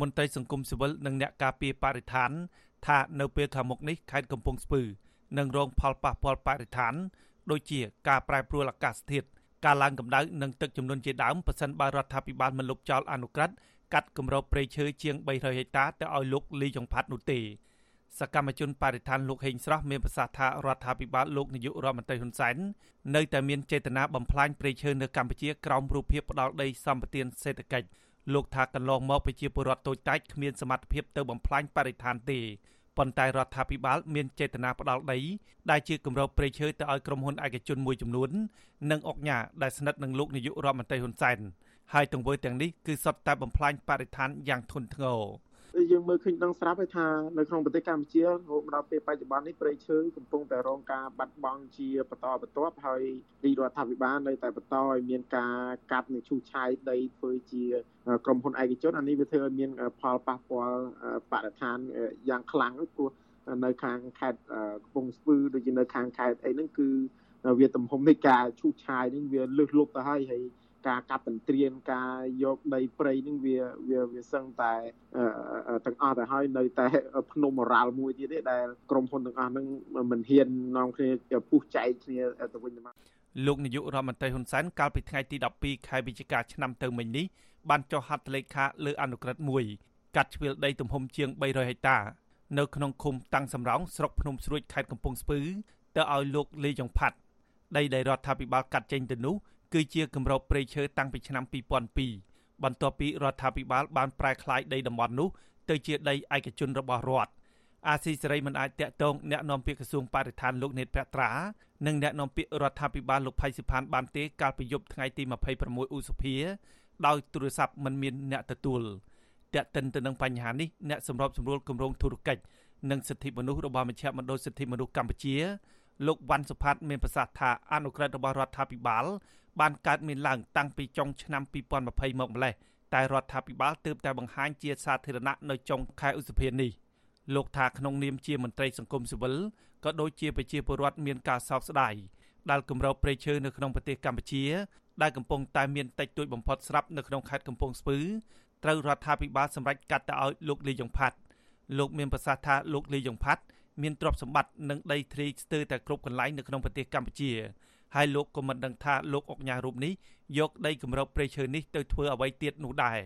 មន្ត្រីសង្គមស៊ីវិលនិងអ្នកការពារបរិស្ថាន ថានៅពេលខាងមុខនេះខេត្តកំពង់ស្ពឺនឹងរងផលប៉ះពាល់បរិស្ថានដូចជាការប្រែប្រួលអាកាសធាតុការឡើងកម្ដៅនិងទឹកជំនន់ជាដើមប៉ះសិនបើរដ្ឋាភិបាលមិនលុបចោលអនុក្រឹត្យកាត់គម្របព្រៃឈើជាង300ហិកតាទៅឲ្យលោកលីចុងផាត់នោះទេសកម្មជនបរិស្ថានលោកហេងស្រស់មានប្រសាសន៍ថារដ្ឋាភិបាលលោកនាយករដ្ឋមន្ត្រីហ៊ុនសែននៅតែមានចេតនាបំផ្លាញព្រៃឈើនៅកម្ពុជាក្រោមរូបភាពផ្ដាល់ដីសម្បត្តិសេដ្ឋកិច្ច លោកថាកន្លងមកប្រជាពលរដ្ឋតូចតាចគ្មានសមត្ថភាពទៅបំផ្លាញបរិស្ថានទេប៉ុន្តែរដ្ឋាភិបាលមានចេតនាផ្ដាល់ដីដែលជាគម្របព្រៃឈើទៅឲ្យក្រុមហ៊ុនឯកជនមួយចំនួននិងអុកញ៉ាដែលស្និទ្ធនឹងលោកនាយករដ្ឋមន្ត្រីហ៊ុនសែនហើយទង្វើទាំងនេះគឺសុទ្ធតែបំផ្លាញបរិស្ថានយ៉ាងធ្ងន់ធ្ងរ យើងមើលឃើញដឹងស្រាប់ហើយថានៅក្នុងប្រទេសកម្ពុជារហូតដល់ពេលបច្ចុប្បន្ននេះព្រៃឈើកំពុងតែរងការបាត់បង់ជាបន្តបន្ទាប់ហើយរាជរដ្ឋាភិបាលនៅតែបន្តឲ្យមានការកាប់និងឈូសឆាយដីធ្វើជាក្រុមហ៊ុនឯកជនអានេះវាធ្វើឲ្យមានផលប៉ះពាល់បរិស្ថានយ៉ាងខ្លាំងព្រោះនៅខាងខេត្តកំពង់ស្ពឺដូចជានៅខាងខេត្តអីហ្នឹងគឺវាទំហំនៃការឈូសឆាយហ្នឹងវាលើសលប់ទៅហើយហើយ ការកាប់ទន្ទ្រានការយកដីព្រៃនឹងវាវាវាសឹងតែទាំងអស់ទៅហើយនៅតែភ្នំរ៉ាល់មួយទៀតទេដែលក្រុមហ៊ុនទាំងអស់នឹងមិនហ៊ាននាំគ្នាពុះចែកគ្នាទៅវិញទៅមកលោកនាយករដ្ឋមន្ត្រីហ៊ុនសែនកាលពីថ្ងៃទី12ខែវិច្ឆិកាឆ្នាំទៅមិញនេះបានចុះហត្ថលេខាលើអនុក្រឹត្យមួយកាត់ជ្រឿលដីទំហំជាង300ហិកតានៅក្នុងឃុំតាំងសំរោងស្រុកភ្នំស្រួយខេត្តកំពង់ស្ពឺទៅឲ្យលោកលីចុងផាត់ដីដែលរដ្ឋាភិបាលកាត់ចេញទៅនោះ គឺជាគម្របព្រៃឈើតាំងពីឆ្នាំ2002បន្ទាប់ពីរដ្ឋាភិបាលបានប្រែក្លាយដីតំបន់នោះទៅជាដីឯកជនរបស់រដ្ឋអាស៊ីសេរីមិនអាចតាក់ទងអ្នកនាំពាក្យក្រសួងបរិស្ថានលោកនេតភក្ត្រានិងអ្នកនាំពាក្យរដ្ឋាភិបាលលោកផៃសិផានបានទេកាលពីយប់ថ្ងៃទី26ឧសភាដោយទូរស័ព្ទមិនមានអ្នកទទួលតាក់ទិនទៅនឹងបញ្ហានេះអ្នកសម្របសម្រួលគម្រោងធុរកិច្ចនិងសិទ្ធិមនុស្សរបស់មជ្ឈមណ្ឌលសិទ្ធិមនុស្សកម្ពុជាលោកវ៉ាន់សុផាតមានប្រសាសន៍ថាអនុក្រឹត្យរបស់រដ្ឋាភិបាល បានកើតមានឡើងតាំងពីចុងឆ្នាំ2020មកម្លេះតែរដ្ឋាភិបាលទើបតែបង្ហាញជាសាធារណៈនៅចុងខែឧសភានេះលោកថាក្នុងនាមជាមន្ត្រីសង្គមស៊ីវិលក៏ដូចជាប្រជាពលរដ្ឋមានការសោកស្ដាយដែលគម្របព្រៃឈើនៅក្នុងប្រទេសកម្ពុជាដែលកំពុងតែមានតិចតួចបំផុតស្រាប់នៅក្នុងខេត្តកំពង់ស្ពឺត្រូវរដ្ឋាភិបាលសម្រេចកាត់ទៅឲ្យលោកលីយ៉ុងផាត់លោកមានប្រសាសន៍ថាលោកលីយ៉ុងផាត់មានទ្រព្យសម្បត្តិនិងដីធ្លីស្ទើរតែគ្រប់កន្លែងនៅក្នុងប្រទេសកម្ពុជា ហើយលោកក៏មិនដឹងថាលោកអុកញ៉ារូបនេះយកដីគម្របព្រៃឈើនេះទៅធ្វើអ្វីទៀតនោះដែរ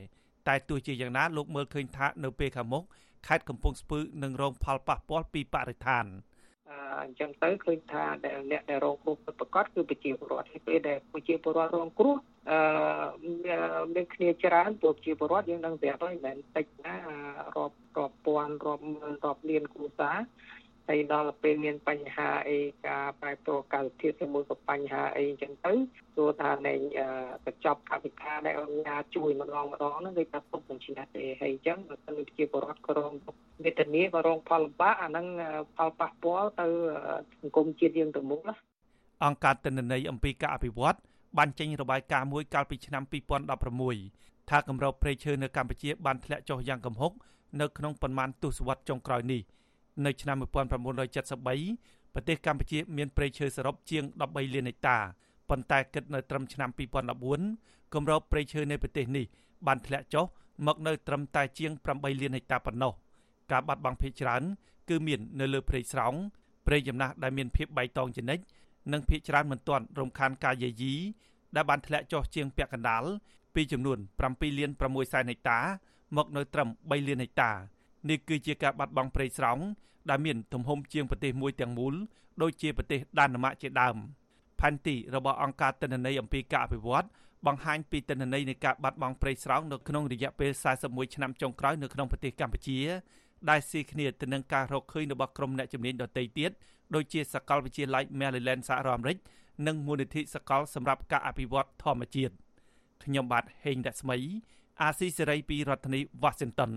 តែទោះជាយ៉ាងណាលោកមើលឃើញថានៅពេលខាងមុខខេត្តកំពង់ស្ពឺនឹងរងផលប៉ះពាល់ពីបរិស្ថានអញ្ចឹងទៅឃើញថាដែលអ្នកដែលរងគ្រោះពិតប្រាកដគឺប្រជាពលរដ្ឋហើយពេលដែលប្រជាពលរដ្ឋរងគ្រោះអឺមានគ្នាច្រើនព្រោះប្រជាពលរដ្ឋយើងនឹងប្រាប់ហើយមិនមែនតិចណារាប់រាប់ពាន់រាប់ម៉ឺនរាប់លានគ្រួសារ ហើយដល់ពេលមានបញ្ហាអីការប្រែប្រួលកាលធាតុជាមួយក៏បញ្ហាអីអញ្ចឹងទៅទោះថានៃកញ្ចប់កវិការដែលអង្គការជួយម្ដងម្ដងហ្នឹងគេថាទុកមិនឆ្នះទេហើយអញ្ចឹងបើសិនជាបរដ្ឋក្រមវេទនាក៏រងផលលំបាកអាហ្នឹងផលប៉ះពាល់ទៅសង្គមជាតិយើងទៅមុខណាអង្គការទិន្នន័យអំពីការអភិវឌ្ឍបានចេញរបាយការណ៍មួយកាលពីឆ្នាំ2016ថាកម្រិតព្រៃឈើនៅកម្ពុជាបានធ្លាក់ចុះយ៉ាងគំហុកនៅក្នុងប៉ុន្មានទសវត្សរ៍ចុងក្រោយនេះ នៅឆ្នាំ1973ប្រទេសកម្ពុជាមានព្រៃឈើសរុបជាង13លានហិកតាប៉ុន្តែគិតនៅត្រឹមឆ្នាំ2014គម្របព្រៃឈើនៃប្រទេសនេះបានធ្លាក់ចុះមកនៅត្រឹមតែជាង8លានហិកតាប៉ុណ្ណោះការបាត់បង់ភាគច្រើនគឺមាននៅលើព្រៃស្រោងព្រៃចំណាស់ដែលមានភាពបៃតងជានិច្ចនិងភាគច្រើនមិនទាន់រំខានការយាយីដែលបានធ្លាក់ចុះជាងពាក់កណ្ដាលពីចំនួន7លាន6សែនហិកតា មកនៅត្រឹម3លានហិកតា នេះគឺជាការបាត់បង់ព្រៃស្រោងដែលមានទំហំជាងប្រទេសមួយទាំងមូលដូចជាប្រទេសដាណឺម៉ាកជាដើមផែនទីរបស់អង្គការទិន្នន័យអំពីការអភិវឌ្ឍបង្ហាញពីទិន្នន័យនៃការបាត់បង់ព្រៃស្រោងនៅក្នុងរយៈពេល41ឆ្នាំចុងក្រោយនៅក្នុងប្រទេសកម្ពុជាដែលស៊ីគ្នាទៅនឹងការរកឃើញរបស់ក្រុមអ្នកជំនាញដទៃទៀតដូចជាសាកលវិទ្យាល័យ Maryland សហរដ្ឋអាមេរិកនិងមូលនិធិសាកលសម្រាប់ការអភិវឌ្ឍធម្មជាតិខ្ញុំបាទហេងរស្មី អាស៊ីសេរីពីរដ្ឋធានី Washington